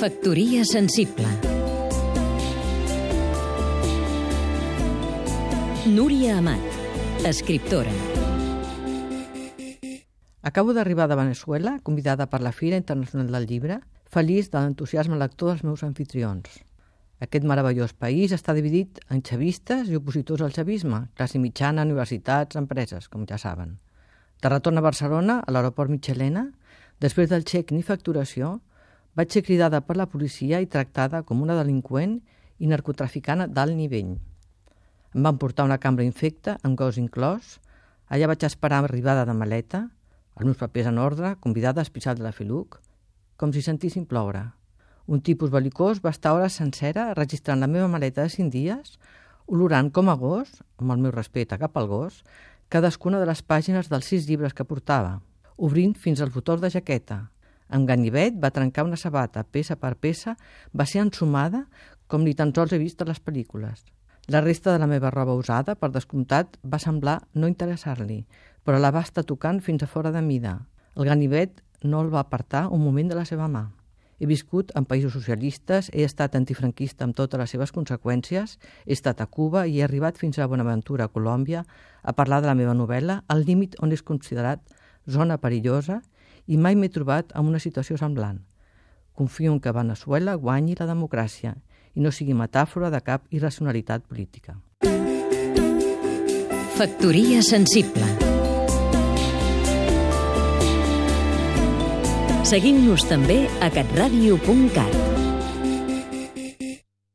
Factoria sensible Núria Amat, escriptora Acabo d'arribar de Venezuela, convidada per la Fira Internacional del Llibre, feliç de l'entusiasme lector dels meus anfitrions. Aquest meravellós país està dividit en xavistes i opositors al xavisme, classe mitjana, universitats, empreses, com ja saben. De retorn a Barcelona, a l'aeroport Michelena, després del xec ni facturació, vaig ser cridada per la policia i tractada com una delinqüent i narcotraficant d'alt nivell. Em van portar una cambra infecta, amb gos inclòs. Allà vaig esperar arribada de maleta, els meus papers en ordre, convidada especial de la Filuc, com si sentissin ploure. Un tipus belicós va estar hores sencera registrant la meva maleta de cinc dies, olorant com a gos, amb el meu respecte cap al gos, cadascuna de les pàgines dels sis llibres que portava, obrint fins als botons de jaqueta. Amb ganivet va trencar una sabata, peça per peça, va ser ensumada com ni tan sols he vist a les pel·lícules. La resta de la meva roba usada, per descomptat, va semblar no interessar-li, però la va estar tocant fins a fora de mida. El ganivet no el va apartar un moment de la seva mà. He viscut en països socialistes, he estat antifranquista amb totes les seves conseqüències, he estat a Cuba i he arribat fins a Bonaventura, a Colòmbia, a parlar de la meva novel·la, al límit on és considerat zona perillosa i mai m'he trobat en una situació semblant. Confio en que Venezuela guanyi la democràcia i no sigui metàfora de cap irracionalitat política. Factoria sensible Seguim-nos també a catradio.cat